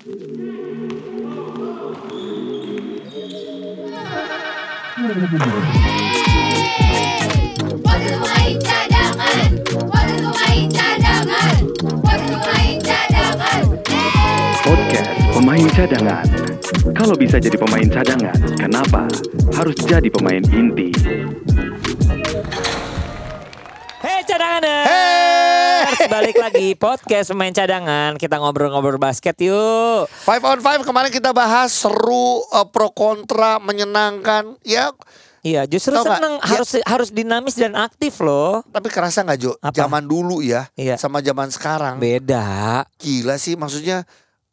Waktu main cadangan, waktu main cadangan, waktu main cadangan. Podcast Pemain Cadangan. Kalau bisa jadi pemain cadangan, kenapa harus jadi pemain inti? Hei cadangan Balik lagi podcast pemain cadangan. Kita ngobrol-ngobrol basket yuk. Five on five kemarin kita bahas seru eh, pro kontra menyenangkan ya. Iya justru Tau seneng Ya. harus harus dinamis dan aktif loh. Tapi kerasa nggak Jo? Apa? zaman dulu ya Iya. sama zaman sekarang. Beda. Gila sih maksudnya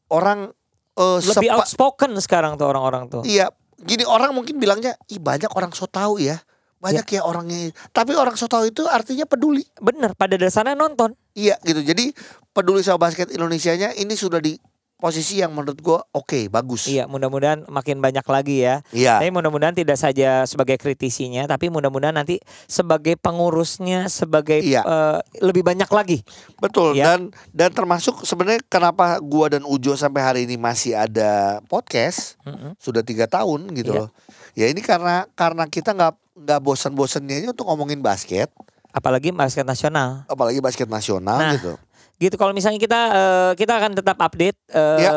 orang eh, Lebih outspoken sekarang tuh orang-orang tuh. Iya. Gini orang mungkin bilangnya ih banyak orang so tahu ya banyak ya orangnya tapi orang so tahu itu artinya peduli Bener pada dasarnya nonton iya gitu jadi peduli sama basket Indonesianya ini sudah di posisi yang menurut gua oke bagus Iya mudah-mudahan makin banyak lagi ya iya Tapi mudah-mudahan tidak saja sebagai kritisinya Tapi mudah-mudahan nanti sebagai pengurusnya Sebagai Iya. eh, lebih banyak lagi Betul Ya. dan dan termasuk sebenarnya kenapa gua dan Ujo sampai hari ini masih ada podcast Mm-mm. sudah tiga tahun gitu Iya. loh. Ya ini karena karena kita nggak nggak bosan-bosannya untuk ngomongin basket, Apalagi basket nasional apalagi basket nasional Nah, gitu. gitu kalau misalnya kita eh, kita akan tetap update eh, Ya.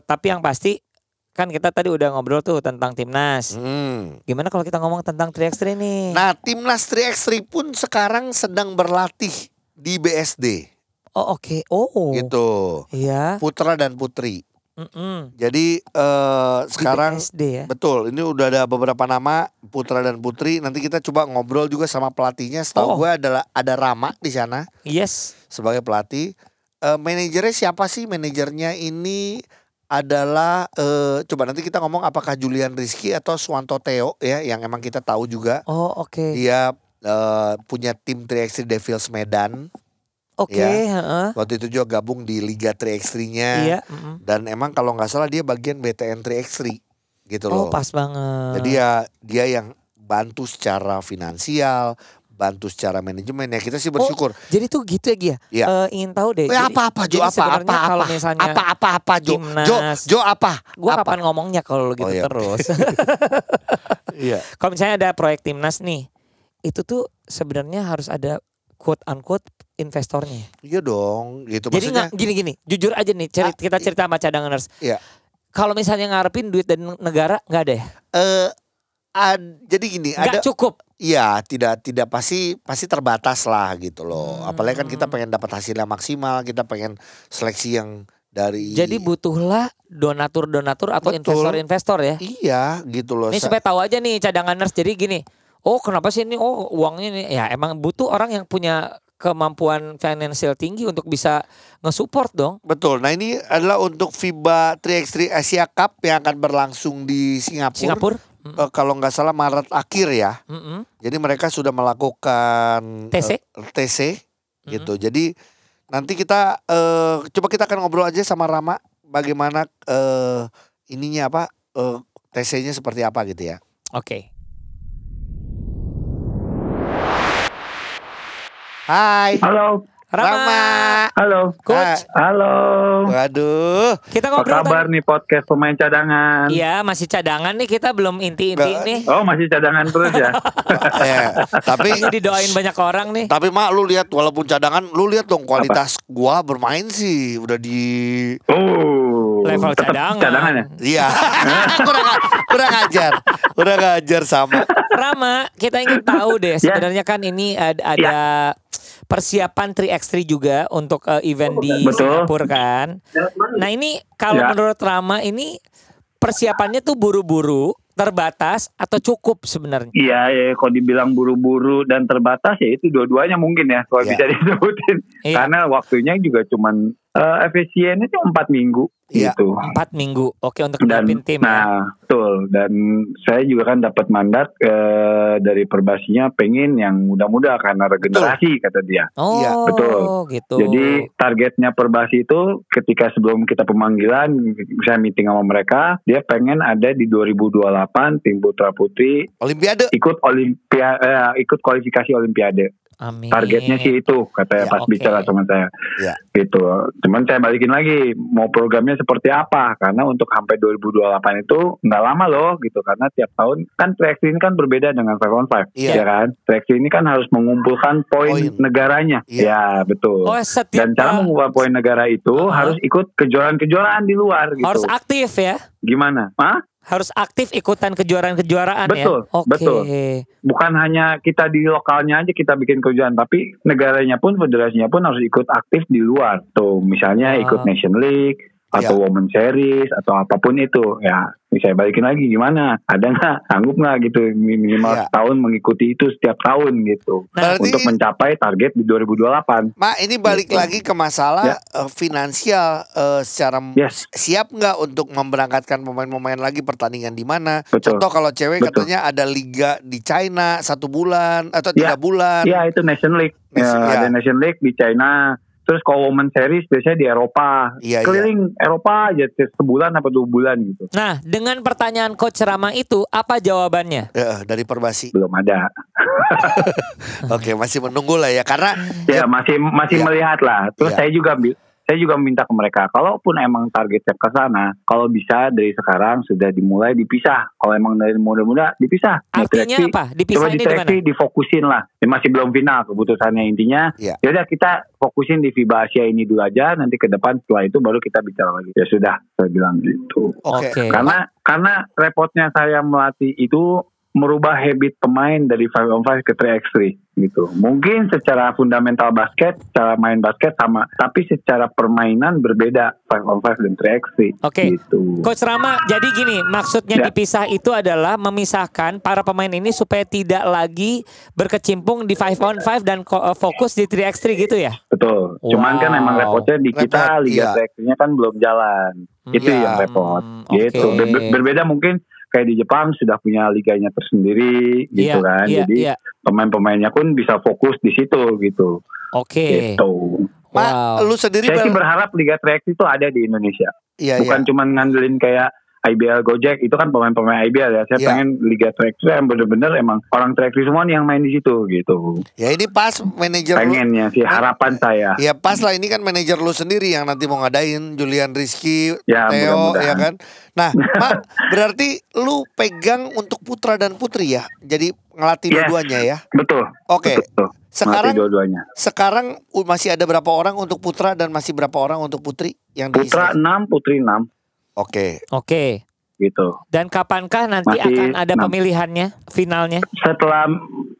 tapi yang pasti kan kita tadi udah ngobrol tuh tentang timnas Hmm. gimana kalau kita ngomong tentang 3x3 nih Nah timnas 3x3 pun sekarang sedang berlatih di BSD oh oke oh gitu. iya Putra dan putri. Mm-mm. Jadi eh, Di sekarang BSD ya Betul, ini udah ada beberapa nama putra dan putri. Nanti kita coba ngobrol juga sama pelatihnya. Setahu Oh. gue adalah ada Rama di sana yes sebagai pelatih. Eh manajernya siapa sih? Manajernya ini adalah eh coba nanti kita ngomong apakah Julian Rizky atau Swanto Theo ya yang emang kita tahu juga oh oke dia eh, punya tim 3x3 Devils Medan. Oke ya. heeh. Waktu itu juga gabung di Liga 3x3-nya. iya mm-mm. Dan emang kalau nggak salah dia bagian BTN 3x3 gitu oh loh. pas banget Jadi ya dia yang bantu secara finansial, bantu secara manajemen ya kita sih bersyukur. jadi tuh gitu ya Gia Iya. Eh, ingin tahu deh Eh, jadi- apa apa Jo jadi apa apa kalau apa misalnya apa apa apa Jo Jo Jo apa Gue apa kapan ngomongnya kalau gitu Oh, iya. terus iya Kalau misalnya ada proyek timnas nih, itu tuh sebenarnya harus ada quote unquote investornya. iya dong gitu Jadi maksudnya nggak gini-gini, jujur aja nih, ceri- Ah, kita cerita sama cadanganers. Iya. Kalau misalnya ngarepin duit dari negara nggak ada ya? eh ad- jadi gini ada Nggak cukup. Iya, tidak tidak pasti pasti terbatas lah gitu loh. Hmm. Apalagi kan kita pengen dapat hasilnya maksimal, kita pengen seleksi yang dari Jadi butuhlah donatur-donatur atau investor-investor ya. Iya, gitu loh. Ini supaya tahu aja nih cadanganers. Jadi gini, oh kenapa sih ini? Oh uangnya nih, ya emang butuh orang yang punya kemampuan finansial tinggi untuk bisa nge-support dong. Betul. Nah, ini adalah untuk FIBA 3x3 Asia Cup yang akan berlangsung di Singapura. Singapura. Mm, Eh, kalau nggak salah Maret akhir ya. mm-mm. Jadi mereka sudah melakukan TC? eh, TC gitu. Jadi nanti kita eh, coba kita akan ngobrol aja sama Rama bagaimana eh, ininya apa eh, TC-nya seperti apa gitu ya. Oke. Hai. Halo, Rama, halo, coach. halo. Waduh. Kita Apa ngobrol kabar tadi- nih podcast pemain cadangan? Iya, masih cadangan nih kita belum inti-inti nih. Oh masih cadangan terus ya? ya, tapi Ini didoain banyak orang nih. tapi mak lu lihat walaupun cadangan lu lihat dong kualitas gua bermain sih udah di Oh, Level tetap cadangan. cadangan ya? Iya. kurang kurang ajar. Kurang ajar sama. Rama, kita ingin tahu deh Ya. sebenarnya kan ini ada, ada persiapan 3x3 juga untuk eh, event di Betul. Singapura kan. Nah, ini kalau Ya. menurut Rama ini persiapannya tuh buru-buru, terbatas atau cukup sebenarnya? Iya, ya, kalau dibilang buru-buru dan terbatas ya itu dua-duanya mungkin ya kalau Iya. bisa disebutin. Iya. Karena waktunya juga cuman eh, efisiennya cuma empat minggu Iya. gitu. Empat minggu. Oke untuk dan tim ya. nah betul dan saya juga kan dapat mandat eh, dari perbasinya pengen yang muda-muda karena regenerasi kata dia Oh, Iya, betul. gitu. Jadi targetnya perbasi itu ketika sebelum kita pemanggilan saya meeting sama mereka, dia pengen ada di 2028 tim putra putri Olimpiade. ikut olimpia eh, ikut kualifikasi olimpiade. Amin. Targetnya sih itu katanya Ya, pas oke. bicara sama saya. Ya. Gitu. Cuman saya balikin lagi mau programnya seperti apa karena untuk sampai 2028 itu nggak lama loh gitu karena tiap tahun kan track ini kan berbeda dengan 5 on 5 Iya. ya kan. Track ini kan harus mengumpulkan poin negaranya. Iya. Ya, betul. Oh, setiap Dan cara mengumpulkan poin negara itu Uh-huh. harus ikut kejuaraan-kejuaraan di luar gitu. harus aktif ya. Gimana? Hah? Harus aktif ikutan kejuaraan-kejuaraan Betul, ya. Oke. betul. bukan hanya kita di lokalnya aja kita bikin kejuaraan tapi negaranya pun federasinya pun harus ikut aktif di luar tuh misalnya Ah. ikut Nation League atau Women Series atau apa pun itu ya bisa balikin lagi gimana ada nggak sanggup nggak gitu minimal Iya. setahun mengikuti itu setiap tahun gitu Berarti- untuk mencapai target di 2028 Mak, ini balik Gitu. lagi ke masalah Ya. eh, finansial eh, secara Yes. siap nggak untuk memberangkatkan pemain-pemain lagi pertandingan di mana? Betul. Contoh kalau cewek Betul. katanya ada liga di China satu bulan atau Ya. tiga bulan. ya itu Nation League Nation- ya, ya. ada Nation League di China terus kalau Women Series biasanya di Eropa Iya, iya. keliling Eropa aja sebulan apa dua bulan gitu Nah, dengan pertanyaan Coach Rama itu apa jawabannya? Eh, dari Perbasi. belum ada Oke, masih menunggu lah ya karena ya masih masih Ya. melihat lah terus Ya. saya juga saya juga minta ke mereka kalaupun emang targetnya ke sana kalau bisa dari sekarang sudah dimulai dipisah kalau emang dari muda-muda dipisah Artinya direksi- apa? coba Dipisahin di mana? diseleksi difokusin lah Ya, masih belum final keputusannya intinya Ya. ya udah kita fokusin di FIBA Asia ini dulu aja nanti ke depan setelah itu baru kita bicara lagi ya sudah saya bilang gitu oke. Oke. karena karena repotnya saya melatih itu merubah habit pemain dari 5 on 5 ke 3x3 gitu. Mungkin secara fundamental basket, cara main basket sama, tapi secara permainan berbeda 5 on 5 dan 3x3 Oke. gitu. Coach Rama, jadi gini, maksudnya Ya. dipisah itu adalah memisahkan para pemain ini supaya tidak lagi berkecimpung di 5 on 5 dan eh, fokus di 3x3 gitu ya? Betul. Cuman kan Wow. emang repotnya di kita Repot, liga iya. 3x3-nya kan belum jalan. Itu Iya. yang repot. Hmm, Gitu. oke. Ber- berbeda mungkin kayak di Jepang sudah punya liganya tersendiri gitu Iya, kan. iya, Jadi iya. pemain-pemainnya pun bisa fokus di situ gitu. Oke. Gitu. Mak, Wow. lu sendiri Saya sih berharap Liga 3x itu ada di Indonesia. Iya, iya. Bukan cuma ngandelin kayak IBL Gojek itu kan pemain-pemain IBL ya. Saya Iya. pengen Liga 3x yang bener-bener emang orang 3x semua yang main di situ gitu. Ya ini pas manajer. Pengennya sih harapan saya. Ya pas lah ini kan manajer lu sendiri yang nanti mau ngadain Julian Rizky, Ya, Theo ya kan. Nah, Mak, berarti lu pegang untuk putra dan putri ya. Jadi ngelatih Yes. dua-duanya ya. Betul. Oke. Betul. Sekarang dua-duanya. sekarang masih ada berapa orang untuk putra dan masih berapa orang untuk putri yang di Putra 6, putri 6 Oke. Oke. gitu. Dan kapankah nanti Masih akan ada enam. pemilihannya finalnya? Setelah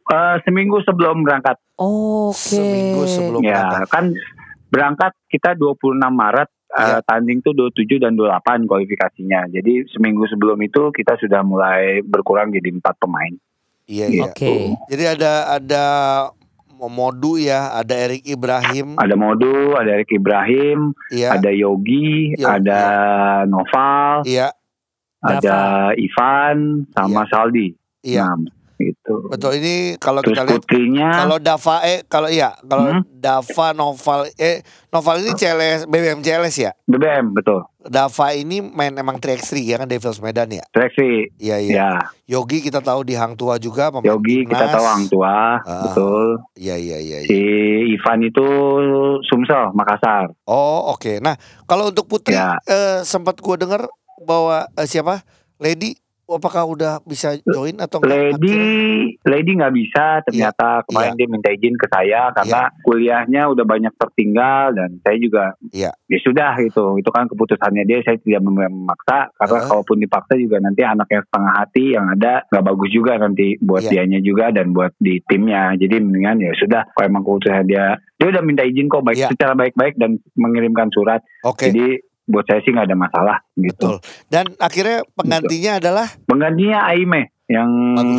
eh, seminggu sebelum berangkat. Oke. Seminggu sebelum ya, berangkat. kan berangkat kita 26 Maret eh, Ya. tanding tuh 27 dan 28 kualifikasinya. Jadi seminggu sebelum itu kita sudah mulai berkurang jadi empat pemain. Iya, iya. Oke. Jadi ada ada Modu ya, ada Erik Ibrahim, Ada Modu, ada Erik Ibrahim, iya. ada Yogi, Yo- ada Noval, Iya, ada Ivan, sama Saldi. iya. Nah, gitu. Betul ini kalau Terus kita lihat putrinya kalau Dava eh kalau iya, kalau Hmm? Dava Noval eh Noval ini CLS BBM CLS ya. BBM betul. Dava ini main emang 3x3 ya kan Devils Medan ya. Seleksi. Iya iya. Ya, Yogi kita tahu di Hang Tua juga pemain Yogi kita tahu Hang Tua, Ah. betul. Iya iya iya. Si iya. Ivan itu Sumsel, Makassar. Oh oke. Nah kalau untuk Putri Ya. eh, sempat gua dengar bahwa eh, siapa Lady apakah udah bisa join atau enggak? Lady, Akhirnya- Lady nggak bisa. Ternyata kemarin dia minta izin ke saya karena kuliahnya udah banyak tertinggal dan saya juga Iya. ya sudah itu. Itu kan keputusannya dia. Saya tidak mem- memaksa karena Ah. kalaupun dipaksa juga nanti anaknya setengah hati yang ada nggak bagus juga nanti buat Iya. dianya juga dan buat di timnya. Jadi mendingan ya sudah. Kalau emang keputusan dia, dia udah minta izin kok baik Iya. secara baik-baik dan mengirimkan surat. Oke. Jadi buat saya sih nggak ada masalah gitu. Betul. Dan akhirnya penggantinya adalah Penggantinya Aime yang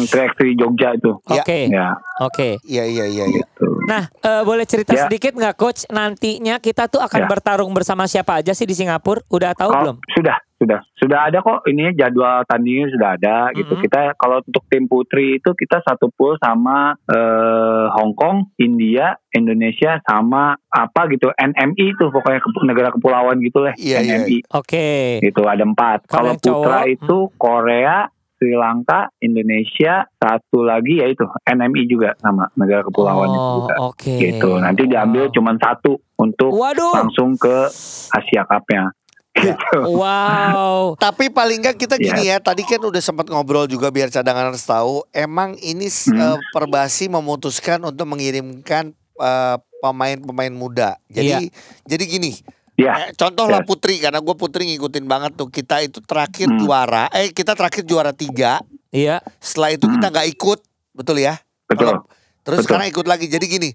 track Jogja itu. Ya. Oke. Ya, Oke. iya iya iya iya. gitu. Nah, eh, boleh cerita Ya. sedikit nggak coach nantinya kita tuh akan Ya. bertarung bersama siapa aja sih di Singapura? Udah tahu Oh, belum? Sudah, sudah, sudah ada kok. Ini jadwal tandingnya sudah ada gitu. Mhm. Kita kalau untuk tim putri itu kita satu pool sama eh, Hong Kong, India, Indonesia sama apa gitu NMI itu pokoknya kepu- negara kepulauan gitu lah Iya, iya. NMI Oke. itu ada empat. Kalau yang cowok, putra hmm. itu Korea, Sri Lanka, Indonesia, satu lagi yaitu NMI juga sama negara kepulauan Oh, juga. oke. Gitu. Nanti diambil Wow. cuma satu untuk Waduh. langsung ke Asia Cup-nya. Gitu. Wow. Tapi paling nggak kita gini ya, tadi kan udah sempat ngobrol juga biar cadangan harus tahu. Emang ini Hmm. eh, Perbasi memutuskan untuk mengirimkan eh, pemain-pemain muda. Jadi jadi gini, Ya, eh, contoh lah. Putri karena gue Putri ngikutin banget tuh kita itu terakhir Hmm. juara, eh kita terakhir juara tiga. Iya. Setelah itu kita nggak ikut, betul ya? betul. Kalau- Terus Betul. sekarang ikut lagi. Jadi gini,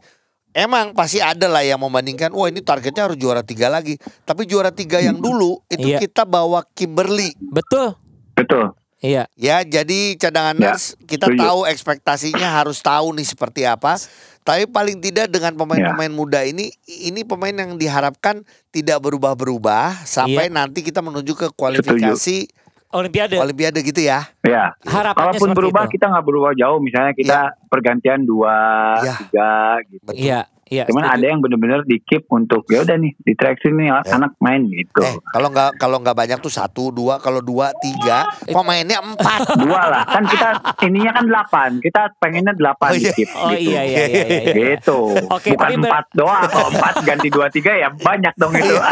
emang pasti ada lah yang membandingkan. Wah ini targetnya harus juara tiga lagi. Tapi juara tiga yang dulu itu Iya. kita bawa Kimberly. Betul. Betul. Iya. Ya, jadi cadangan Ya, nurse kita setuju. tahu ekspektasinya harus tahu nih seperti apa. Tapi paling tidak dengan pemain-pemain Ya. muda ini, ini pemain yang diharapkan tidak berubah-berubah sampai Iya. nanti kita menuju ke kualifikasi Olimpiade. Olimpiade gitu ya. Ya. Harapannya Kalaupun berubah itu. kita nggak berubah jauh. Misalnya kita pergantian dua, Ya. tiga gitu. Iya. Iya. Cuman setuju. ada yang bener-bener di keep untuk ya udah nih di track sini anak main gitu. Eh, kalau nggak kalau nggak banyak tuh satu, dua, kalau dua, tiga, pemainnya empat. Dua lah kan kita ininya kan delapan. Kita pengennya delapan Oh, di iya. keep. Oh gitu. iya iya iya iya. iya. Gitu. Oke, Bukan tapi empat doang. Kalau empat ganti dua tiga ya banyak dong itu.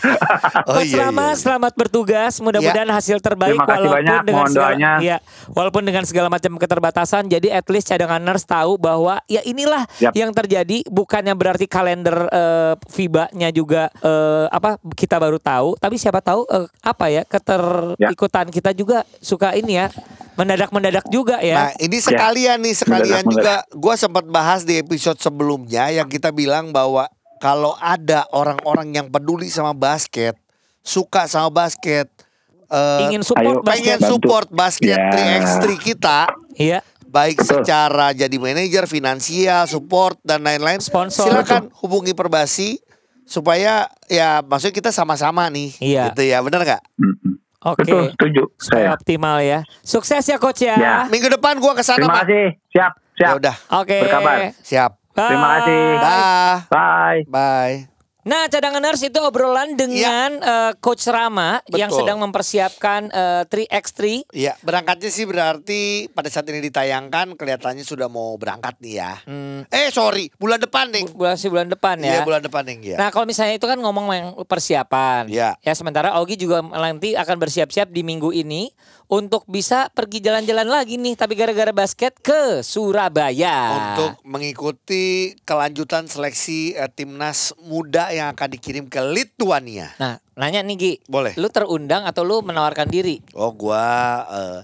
Oh Coach iya, Rama, iya. selamat bertugas. Mudah-mudahan hasil terbaik Terima kasih walaupun banyak, dengan mohon segala, doanya. ya, walaupun dengan segala macam keterbatasan. Jadi at least cadanganers tahu bahwa ya inilah Yap. yang terjadi. Bukannya berarti kalender eh, FIBA-nya juga eh, apa kita baru tahu, tapi siapa tahu eh, apa ya keterikutan kita juga suka ini ya mendadak-mendadak juga Nah ya. ini sekalian nih sekalian Mendadak, juga Gua sempat bahas di episode sebelumnya Yang kita bilang bahwa Kalau ada orang-orang yang peduli sama basket Suka sama basket eh, Ingin support ayo, basket. Pengen support basket Ya. 3x3 kita Iya. Baik Betul. secara jadi manajer, finansial, support dan lain-lain Sponsor. Silakan hubungi Perbasi Supaya ya maksudnya kita sama-sama nih Iya. Gitu ya benar nggak? Oke. Betul, setuju Supaya saya. optimal ya. Sukses ya coach ya. Ya. Minggu depan gua ke sana Terima Pak kasih. Siap, Ya siap. udah Oke. Berkabar. siap Terima Bye. kasih. Dah Bye. Bye Nah, cadanganers itu obrolan dengan eh, Coach Rama yang Betul. sedang mempersiapkan eh, 3x3. Iya, berangkatnya sih berarti pada saat ini ditayangkan kelihatannya sudah mau berangkat nih ya. Hmm, Eh sorry, bulan depan nih. bulan sih bulan depan Iya ya. bulan depan nih ya. Nah, kalau misalnya itu kan ngomong yang persiapan. Iya. Ya, sementara Ogi juga nanti akan bersiap-siap di minggu ini untuk bisa pergi jalan-jalan lagi nih, tapi gara-gara basket ke Surabaya. Untuk mengikuti kelanjutan seleksi eh, timnas muda yang akan dikirim ke Lithuania. Nah, nanya nih Gi, Boleh. lu terundang atau lu menawarkan diri? Oh, gua eh,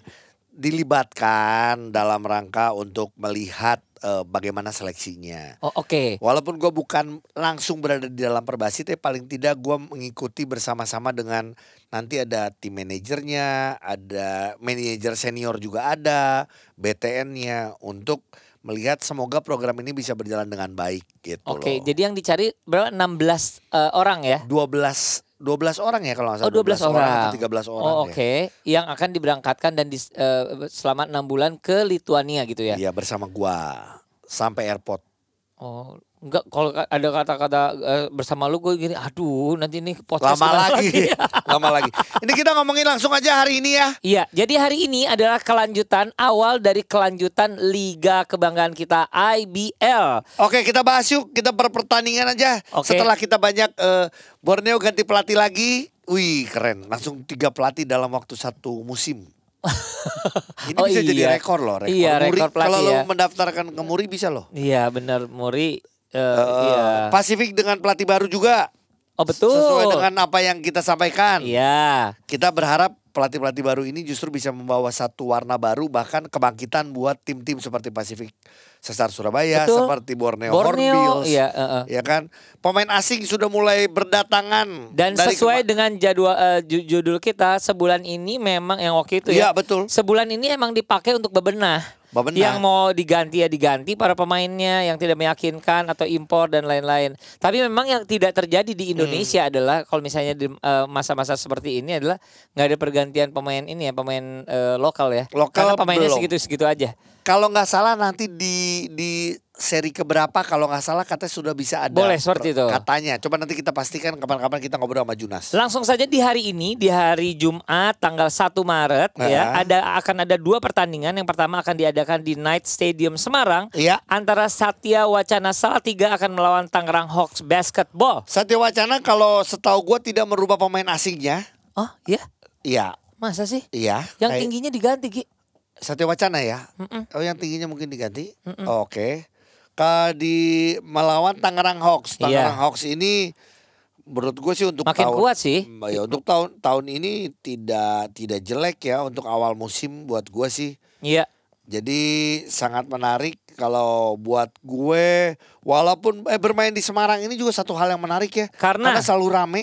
dilibatkan dalam rangka untuk melihat eh, bagaimana seleksinya. Oh, oke. Walaupun gue bukan langsung berada di dalam perbasi, tapi paling tidak gue mengikuti bersama-sama dengan nanti ada tim manajernya, ada manajer senior juga ada, BTN-nya untuk melihat semoga program ini bisa berjalan dengan baik gitu Oke, loh. jadi yang dicari berapa 16 eh, orang ya? 12 12 orang ya kalau nggak Oh, salah 12 orang. atau 13 orang Oh, ya. oke. Yang akan diberangkatkan dan dis- eh, selama enam bulan ke Lituania gitu ya? Iya bersama gua sampai airport. Oh, enggak. Kalau ka- ada kata-kata eh, bersama lu, gue gini, aduh, nanti ini podcast Lama ulang lagi. Lama lagi. Ini kita ngomongin langsung aja hari ini ya. Iya, jadi hari ini adalah kelanjutan awal dari kelanjutan Liga Kebanggaan kita IBL. Oke kita bahas yuk kita perpertandingan aja. Oke. Setelah kita banyak eh, Borneo ganti pelatih lagi, wih keren. Langsung tiga pelatih dalam waktu satu musim. Ini Oh bisa jadi iya. rekor loh. Rekor Iya, Muri. rekor pelatih Kalau lo ya. mendaftarkan ke Muri bisa loh. Iya, benar Muri. Eh, Eh, iya. Pasifik dengan pelatih baru juga. Oh, betul. Sesuai dengan apa yang kita sampaikan. Iya. Kita berharap pelatih-pelatih baru ini justru bisa membawa satu warna baru bahkan kebangkitan buat tim-tim seperti Pasifik Sesar Surabaya, Betul. seperti Borneo, Borneo, Hornbills. iya, eh, eh. Ya kan? Pemain asing sudah mulai berdatangan Dan dari sesuai dengan jadwal ju- judul kita sebulan ini memang yang waktu itu Iya, ya. betul. Sebulan ini emang dipakai untuk bebenah. Yang mau diganti ya diganti para pemainnya yang tidak meyakinkan atau impor dan lain-lain. Tapi memang yang tidak terjadi di Indonesia Hmm. adalah kalau misalnya di eh, masa-masa seperti ini adalah nggak ada pergantian pemain ini ya pemain eh, lokal ya. Lokal Karena pemainnya segitu-segitu aja. Kalau nggak salah nanti di di seri keberapa kalau nggak salah katanya sudah bisa ada. Boleh, seperti itu. Katanya. Coba nanti kita pastikan kapan-kapan kita ngobrol sama Junas. Langsung saja di hari ini, di hari Jumat tanggal 1 Maret Nah. ya, ada akan ada dua pertandingan. Yang pertama akan diadakan di Night Stadium Semarang Iya. antara Satya Wacana Salatiga akan melawan Tangerang Hawks Basketball. Satya Wacana kalau setahu gue tidak merubah pemain asingnya. Oh, iya. Iya. Masa sih? Iya. Yang kayak- tingginya diganti, Ki. Satya Wacana ya. Mm-mm. Oh yang tingginya mungkin diganti. Oke. Ke di melawan Tangerang Hawks. Tangerang Iya. Hawks ini menurut gue sih untuk Makin tahun kuat sih. Ya untuk tahun tahun ini tidak tidak jelek ya untuk awal musim buat gue sih. Iya. Jadi sangat menarik kalau buat gue walaupun eh, bermain di Semarang ini juga satu hal yang menarik ya. Karena- selalu rame,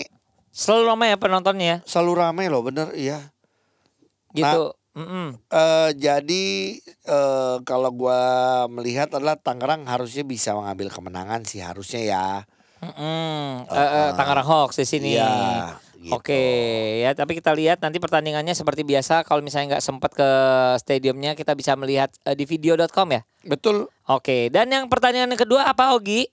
Selalu ramai ya penontonnya selalu rame loh bener iya. gitu. Mm-mm. Eh, jadi eh, kalau gua melihat adalah Tangerang harusnya bisa mengambil kemenangan sih harusnya ya. Mm-mm. Eh, eh, Tangerang Hawks di sini. Iya, gitu. Oke ya, tapi kita lihat nanti pertandingannya seperti biasa. Kalau misalnya nggak sempat ke stadiumnya, kita bisa melihat eh, di video.com ya. Betul. Oke, dan yang pertanyaan yang kedua apa Ogi?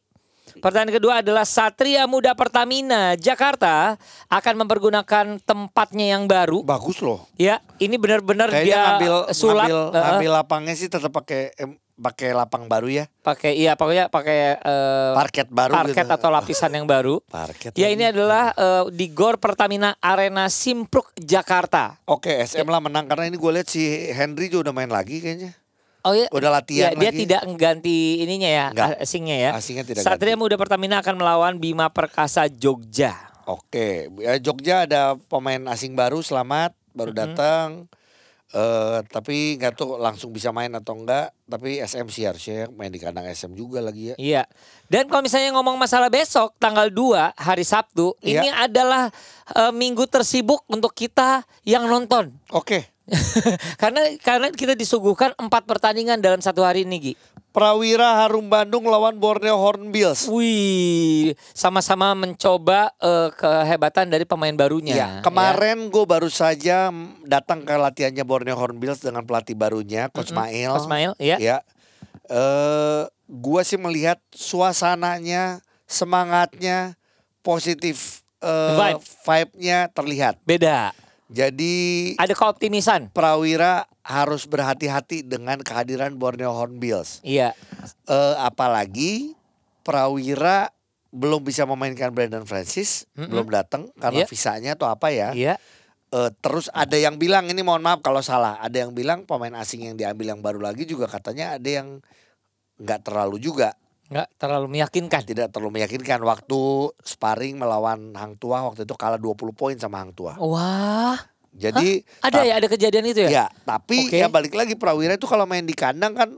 Pertanyaan kedua adalah Satria Muda Pertamina Jakarta akan mempergunakan tempatnya yang baru. Bagus loh. Ya, ini benar-benar dia ngambil sulap ngambil, eh, ngambil lapangnya sih tetap pakai pakai lapang baru ya. pakai iya pokoknya pakai eh, Parket baru parket gitu. atau lapisan yang baru. Parket. Ya lagi. ini adalah eh, di Gor Pertamina Arena Simpruk Jakarta. Oke, SM lah menang karena ini gue lihat si Henry juga udah main lagi kayaknya. Oh ya, Udah ya, latihan dia lagi. tidak mengganti ininya ya, Enggak. asingnya ya. Asingnya tidak Satria ganti. Muda Pertamina akan melawan Bima Perkasa Jogja. Oke, ya, Jogja ada pemain asing baru selamat baru datang. Eh tapi nggak tahu langsung bisa main atau enggak. Tapi SM sih harusnya main di kandang SM juga lagi ya. Iya. Dan kalau misalnya ngomong masalah besok tanggal 2 hari Sabtu, Iya. ini adalah eh, minggu tersibuk untuk kita yang nonton. Oke, karena karena kita disuguhkan empat pertandingan dalam satu hari ini, Gi. Prawira Harum Bandung lawan Borneo Hornbills. Wih, sama-sama mencoba eh, kehebatan dari pemain barunya. Iya, kemarin gue baru saja mm, datang ke latihannya Borneo Hornbills dengan pelatih barunya Coach Mail. Coach Mail, ya. Ya. Eh gua sih melihat suasananya, semangatnya, positif Vibe. vibe-nya terlihat. Beda. Jadi Ada keoptimisan. Prawira harus berhati-hati dengan kehadiran Borneo Hornbills. Iya. Eh, apalagi Prawira belum bisa memainkan Brandon Francis, Mm-mm. belum datang karena Iya. visanya atau apa ya. Iya. Eh, terus ada yang bilang ini mohon maaf kalau salah, ada yang bilang pemain asing yang diambil yang baru lagi juga katanya ada yang nggak terlalu juga, Nggak terlalu meyakinkan. tidak terlalu meyakinkan waktu sparring melawan Hang Tua waktu itu kalah 20 poin sama Hang Tua. Wah, Jadi ada ta- ya ada kejadian itu ya? Ya, tapi Oke. ya balik lagi Prawira itu kalau main di kandang kan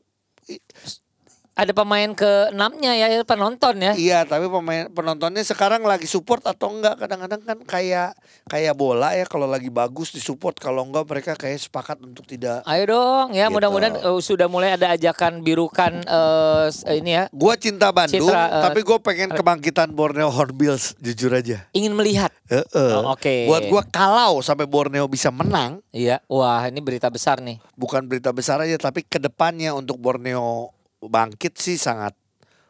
Ada pemain ke enamnya ya penonton ya. iya, tapi pemain penontonnya sekarang lagi support atau enggak kadang-kadang kan kayak kayak bola ya kalau lagi bagus disupport kalau enggak mereka kayak sepakat untuk tidak Ayo dong ya Gitu. mudah-mudahan eh, sudah mulai ada ajakan birukan s- ini ya Gua cinta Bandung, Citra, eh, tapi gue pengen kebangkitan Borneo Hornbills jujur aja. ingin melihat. Heeh. Oh, oke. Buat gua kalau sampai Borneo bisa menang, Iya, wah ini berita besar nih. bukan berita besar aja, tapi ke depannya untuk Borneo bangkit sih sangat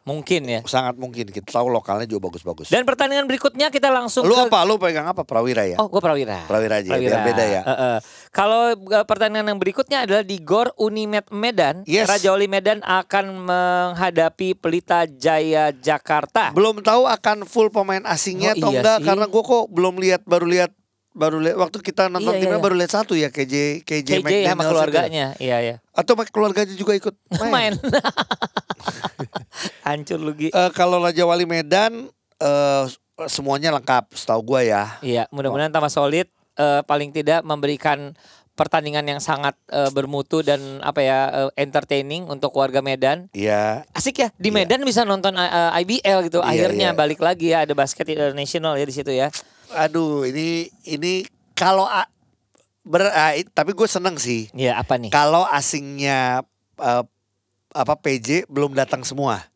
Mungkin ya. sangat mungkin. Kita tahu lokalnya juga bagus-bagus. Dan pertandingan berikutnya kita langsung Lu ke apa? Lu pegang apa? Prawira ya? Oh, gue Prawira. Prawira aja, biar beda ya. Eh, eh. Kalau eh, pertandingan yang berikutnya adalah di Gor Unimed Medan. Yes. Raja Wali Medan akan menghadapi Pelita Jaya Jakarta. Belum tahu akan full pemain asingnya Oh, atau iya enggak sih. karena gua kok belum lihat baru lihat baru lihat waktu kita nonton Iya, timnya iya. baru lihat satu ya KJ KJ, KJ sama McDaniels itu. keluarganya. Iya, iya. Atau keluarganya juga ikut main. Main. Hancur lu Gi. Eh, kalau Raja Wali Medan eh semuanya lengkap setahu gua ya. Iya, mudah-mudahan tambah solid. eh, paling tidak memberikan pertandingan yang sangat eh, bermutu dan apa ya eh, entertaining untuk warga Medan. Iya. Asik ya di Iya. Medan bisa nonton eh, IBL gitu. Iya, Akhirnya iya. balik lagi ya ada basket international ya di situ ya. Aduh, ini ini kalau ber, i- tapi gue seneng sih Iya apa nih? kalau asingnya eh, apa PJ belum datang semua.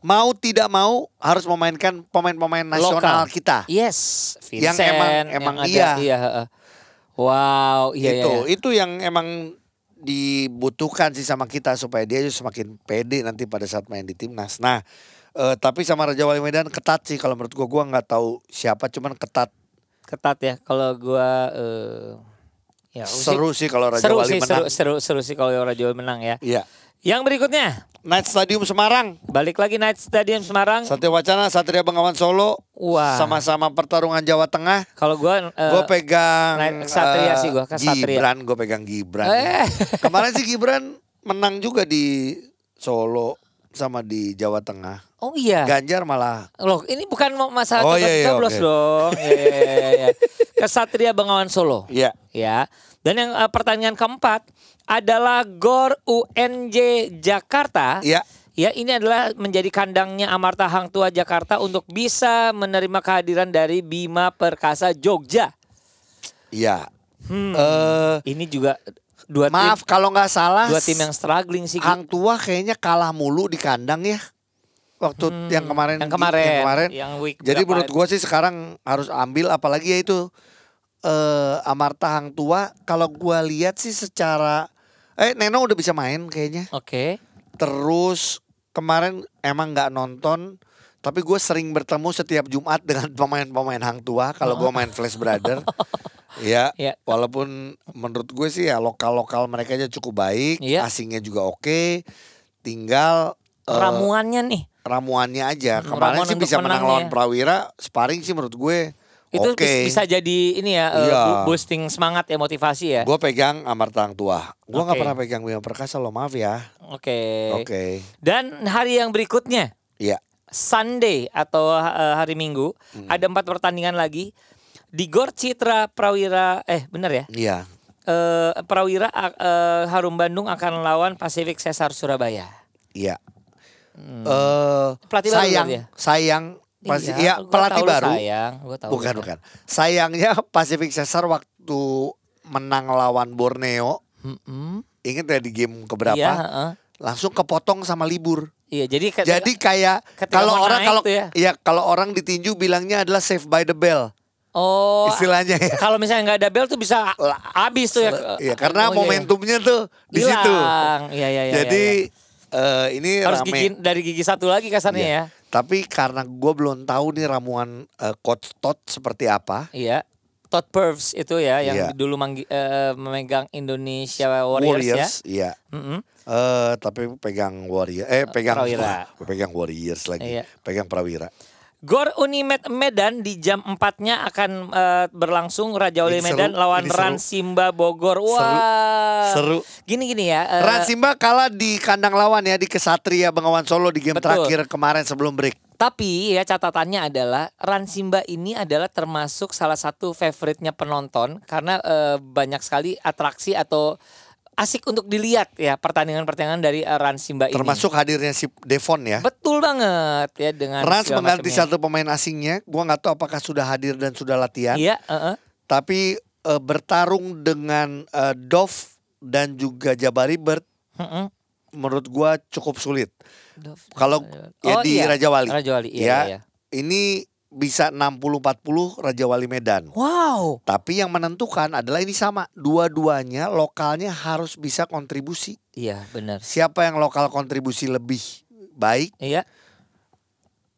Mau tidak mau harus memainkan pemain-pemain nasional Lokal. kita. Yes, Yang Vincent emang- yang emang ada, iya. heeh. Wow, iya itu iya. itu yang emang dibutuhkan sih sama kita supaya dia semakin pede nanti pada saat main di timnas. Nah, eh, tapi sama Raja Wali Medan ketat sih kalau menurut gua gua nggak tahu siapa cuman ketat. Ketat ya kalau gua eh ya Seru sih kalau Raja seru Wali sih, menang. seru, seru seru sih kalau Raja Wali menang ya. Iya. Yang berikutnya Night Stadium Semarang. balik lagi Night Stadium Semarang. Satya Wacana, Satria Bengawan Solo. Wah. Sama-sama pertarungan Jawa Tengah. Kalau gua eh, gue pegang Night Satria eh, sih gua, ke Satria. Gibran, gue pegang Gibran. Eh. Kemarin sih Gibran menang juga di Solo sama di Jawa Tengah. Oh iya. Ganjar malah Loh, ini bukan masalah Oh, iya, iya, oke. dong. Iya, iya, iya, iya. Kesatria Bengawan Solo. ya Ya. Dan yang eh, pertanyaan keempat adalah GOR UNJ Jakarta. ya Ya, ini adalah menjadi kandangnya Amarta Hang Tua Jakarta untuk bisa menerima kehadiran dari Bima Perkasa Jogja. ya. Hmm. Eh, Ini juga dua maaf tim kalau nggak salah dua tim yang struggling sih. Hang Tua kayaknya kalah mulu di kandang ya. Waktu Hmm, yang kemarin yang kemarin, yang kemarin. yang week Jadi menurut gue sih sekarang harus ambil apalagi ya itu eh Amarta Hang Tua kalau gua lihat sih secara eh Neno udah bisa main kayaknya. Oke. Terus kemarin emang nggak nonton tapi gue sering bertemu setiap Jumat dengan pemain-pemain Hang Tua kalau gua main Flash Brother. ya, Ya. walaupun menurut gue sih ya lokal-lokal mereka aja cukup baik, Iya. asingnya juga oke. Tinggal eh, Ramuannya nih. ramuannya aja. Hmm, Kemarin ramuan sih bisa menang lawan Prawira, sparring sih menurut gue Itu bis- bisa jadi ini ya eh, Iya. bu- boosting semangat ya motivasi ya. Gue pegang Amarta Hang Tua. Gue nggak Oke. pernah pegang Bima Perkasa loh, maaf ya. Oke. Oke. Dan hari yang berikutnya Iya. Sunday atau eh, hari Minggu Hmm. ada empat pertandingan lagi di Gor Citra Prawira eh benar ya Iya. Eh, Prawira eh, Harum Bandung akan lawan Pacific Cesar Surabaya. Iya. Eh Hmm. Pelatih baru sayang, berarti ya? sayang pasti iya, gua pelatih baru. Sayang, gua tahu. Bukan bukan. Sayangnya Pacific Cesar waktu menang lawan Borneo, sayang. Mm-mm. inget ya di game keberapa? Iya, heeh. Langsung kepotong sama libur. Iya, jadi ketika- Jadi kayak kalau orang kalau ya. ya kalau orang ditinju bilangnya adalah save by the bell oh istilahnya ya. kalau misalnya nggak ada bel tuh bisa habis tuh ya. Iya, karena Oh, iya, iya. momentumnya tuh di situ. Iya, iya, iya. Jadi iya, iya. Eh, ini harus rame. gigi dari gigi satu lagi kasarnya Iya. ya. Tapi karena gue belum tahu nih ramuan eh, coach Todd seperti apa. Iya. Todd Purves itu ya yang Iya. dulu manggi- eh, memegang Indonesia Warriors, ya. iya. Mm-mm. Eh, tapi pegang Warrior, eh pegang Prawira. pegang Warriors lagi, Iya. pegang Prawira. Gor Unimed Medan di jam 4-nya akan eh, berlangsung Raja Wali seru, Medan lawan. Ran Simba Bogor. Wah. Seru. Gini-gini ya. eh, Ran Simba kalah di kandang lawan ya di Kesatria Bengawan Solo di game Betul. terakhir kemarin sebelum break. Tapi ya catatannya adalah Ran Simba ini adalah termasuk salah satu favoritnya penonton karena eh, banyak sekali atraksi atau asik untuk dilihat ya pertandingan-pertandingan dari Ran Simba ini. Termasuk hadirnya si Devon ya. betul banget ya dengan Rans segala mengganti macamnya. satu pemain asingnya. Gua nggak tahu apakah sudah hadir dan sudah latihan. Iya, heeh. Tapi eh, bertarung dengan eh, Dov dan juga Jabari Bird Heeh. menurut gua cukup sulit. Kalau ya Oh, di iya. Raja Wali. Raja Wali, iya, ya, iya. ini bisa 60-40 Raja Wali Medan. Wow. Tapi yang menentukan adalah ini sama. Dua-duanya lokalnya harus bisa kontribusi. Iya, benar. Siapa yang lokal kontribusi lebih baik. Iya.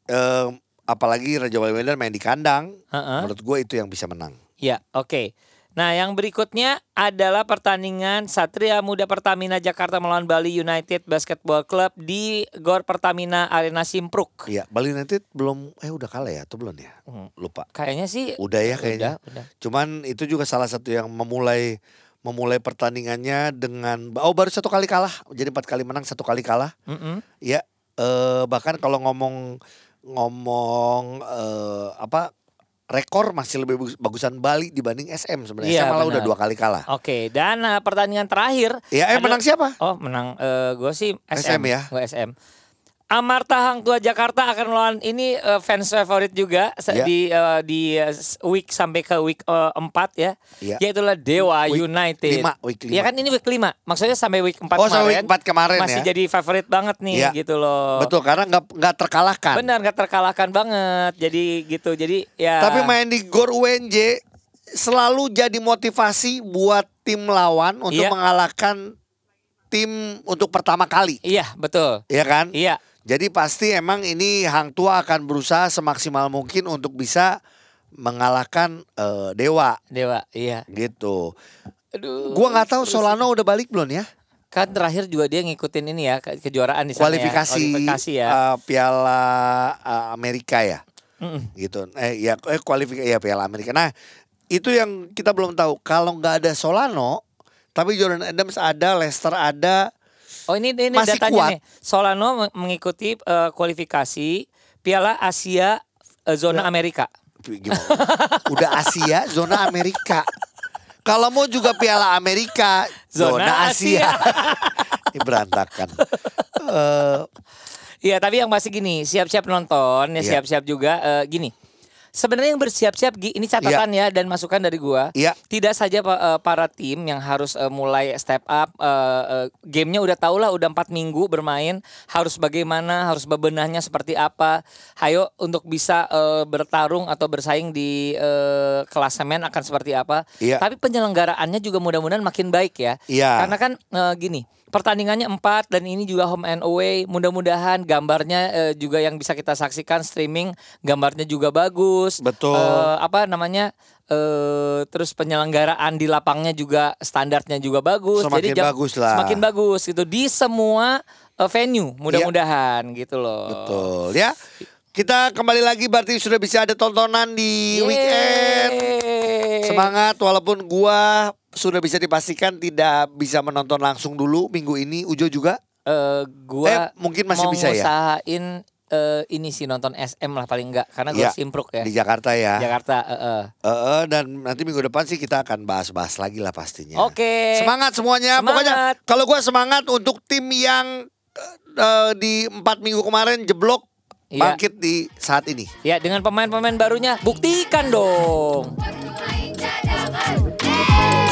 eh, apalagi Raja Wali Medan main di kandang. Heeh. Menurut gue itu yang bisa menang. Ya, oke. Nah, yang berikutnya adalah pertandingan Satria Muda Pertamina Jakarta melawan Bali United Basketball Club di Gor Pertamina Arena Simpruk. Iya, Bali United belum eh udah kalah ya atau belum ya? Hmm. Lupa. Kayaknya sih Udah ya kayaknya. Udah, udah. Cuman itu juga salah satu yang memulai memulai pertandingannya dengan oh baru satu kali kalah. Jadi empat kali menang satu kali kalah. Mm-mm. Ya, eh, bahkan kalau ngomong ngomong eh, apa rekor masih lebih bagus- bagusan Bali dibanding SM sebenarnya. Iya, SM malah udah dua kali kalah. Oke, dan uh, pertandingan terakhir Ya, eh Ada- menang siapa? Oh menang gue sih SM, SM ya? Gue SM. Amarta Hang Tua Jakarta akan melawan ini eh, fans favorit juga Ya. di eh, di eh, week sampai ke week 4 ya. Iya. Yaitulah Dewa Week United. lima, week lima. Ya kan ini week 5. Maksudnya sampai week 4 Oh, kemarin. sampai week 4 kemarin masih ya. jadi favorit banget nih Iya. gitu loh. Betul, karena nggak nggak terkalahkan. Benar nggak terkalahkan banget. Jadi gitu. Jadi ya Tapi main di Gor UNJ selalu jadi motivasi buat tim lawan untuk Iya. mengalahkan tim untuk pertama kali, Iya, betul. ya kan? Iya. Jadi pasti emang ini Hang Tua akan berusaha semaksimal mungkin untuk bisa mengalahkan eh, Dewa Dewa, iya. gitu. Aduh. Gua nggak tahu Solano udah balik belum ya? Kan terakhir juga dia ngikutin ini ya ke- kejuaraan di sana ya. Kualifikasi, Kualifikasi ya. eh, Piala eh, Amerika ya, Mm-mm. gitu. Eh ya eh, kualifikasi ya Piala Amerika. Nah itu yang kita belum tahu. Kalau nggak ada Solano, tapi Jordan Adams ada, Leicester ada, Oh ini ini Masih datanya kuat. nih. Solano meng- mengikuti eh, kualifikasi Piala Asia eh, zona Amerika. gimana? Udah Asia, zona Amerika. Kalau mau juga Piala Amerika, zona, Zona Asia. Asia. Ini berantakan. Eh, Iya, tapi yang pasti gini, siap-siap nonton, ya Iya. siap-siap juga eh, gini. Sebenarnya yang bersiap-siap ini catatan ya dan masukan dari gua. Iya. Tidak saja eh, para tim yang harus eh, mulai step up eh, eh, gamenya udah tau lah udah empat minggu bermain harus bagaimana harus bebenahnya seperti apa. Hayo untuk bisa eh, bertarung atau bersaing di eh, klasemen akan seperti apa. Iya. Tapi penyelenggaraannya juga mudah-mudahan makin baik ya. Iya. Karena kan eh, gini, pertandingannya empat dan ini juga home and away. Mudah-mudahan gambarnya eh, juga yang bisa kita saksikan streaming, gambarnya juga bagus. Betul. Eh, apa namanya? eh terus penyelenggaraan di lapangnya juga standarnya juga bagus. Semakin jam- bagus lah. Semakin bagus gitu di semua eh, venue. Mudah-mudahan gitu loh. Betul ya. Kita kembali lagi berarti sudah bisa ada tontonan di weekend. Yeay. Semangat walaupun gua sudah bisa dipastikan tidak bisa menonton langsung dulu minggu ini. Ujo juga. Eh, gua Eh, mungkin masih mau bisa ya? ngusahain eh, ini sih nonton SM lah paling enggak karena gue Iya, harus improve ya. Di Jakarta ya. Jakarta. eh, eh. Eh, eh, dan nanti minggu depan sih kita akan bahas-bahas lagi lah pastinya. Oke. Semangat semuanya. Semangat. Pokoknya kalau gua semangat untuk tim yang eh, di empat minggu kemarin jeblok Iya. bangkit di saat ini. Ya dengan pemain-pemain barunya buktikan dong.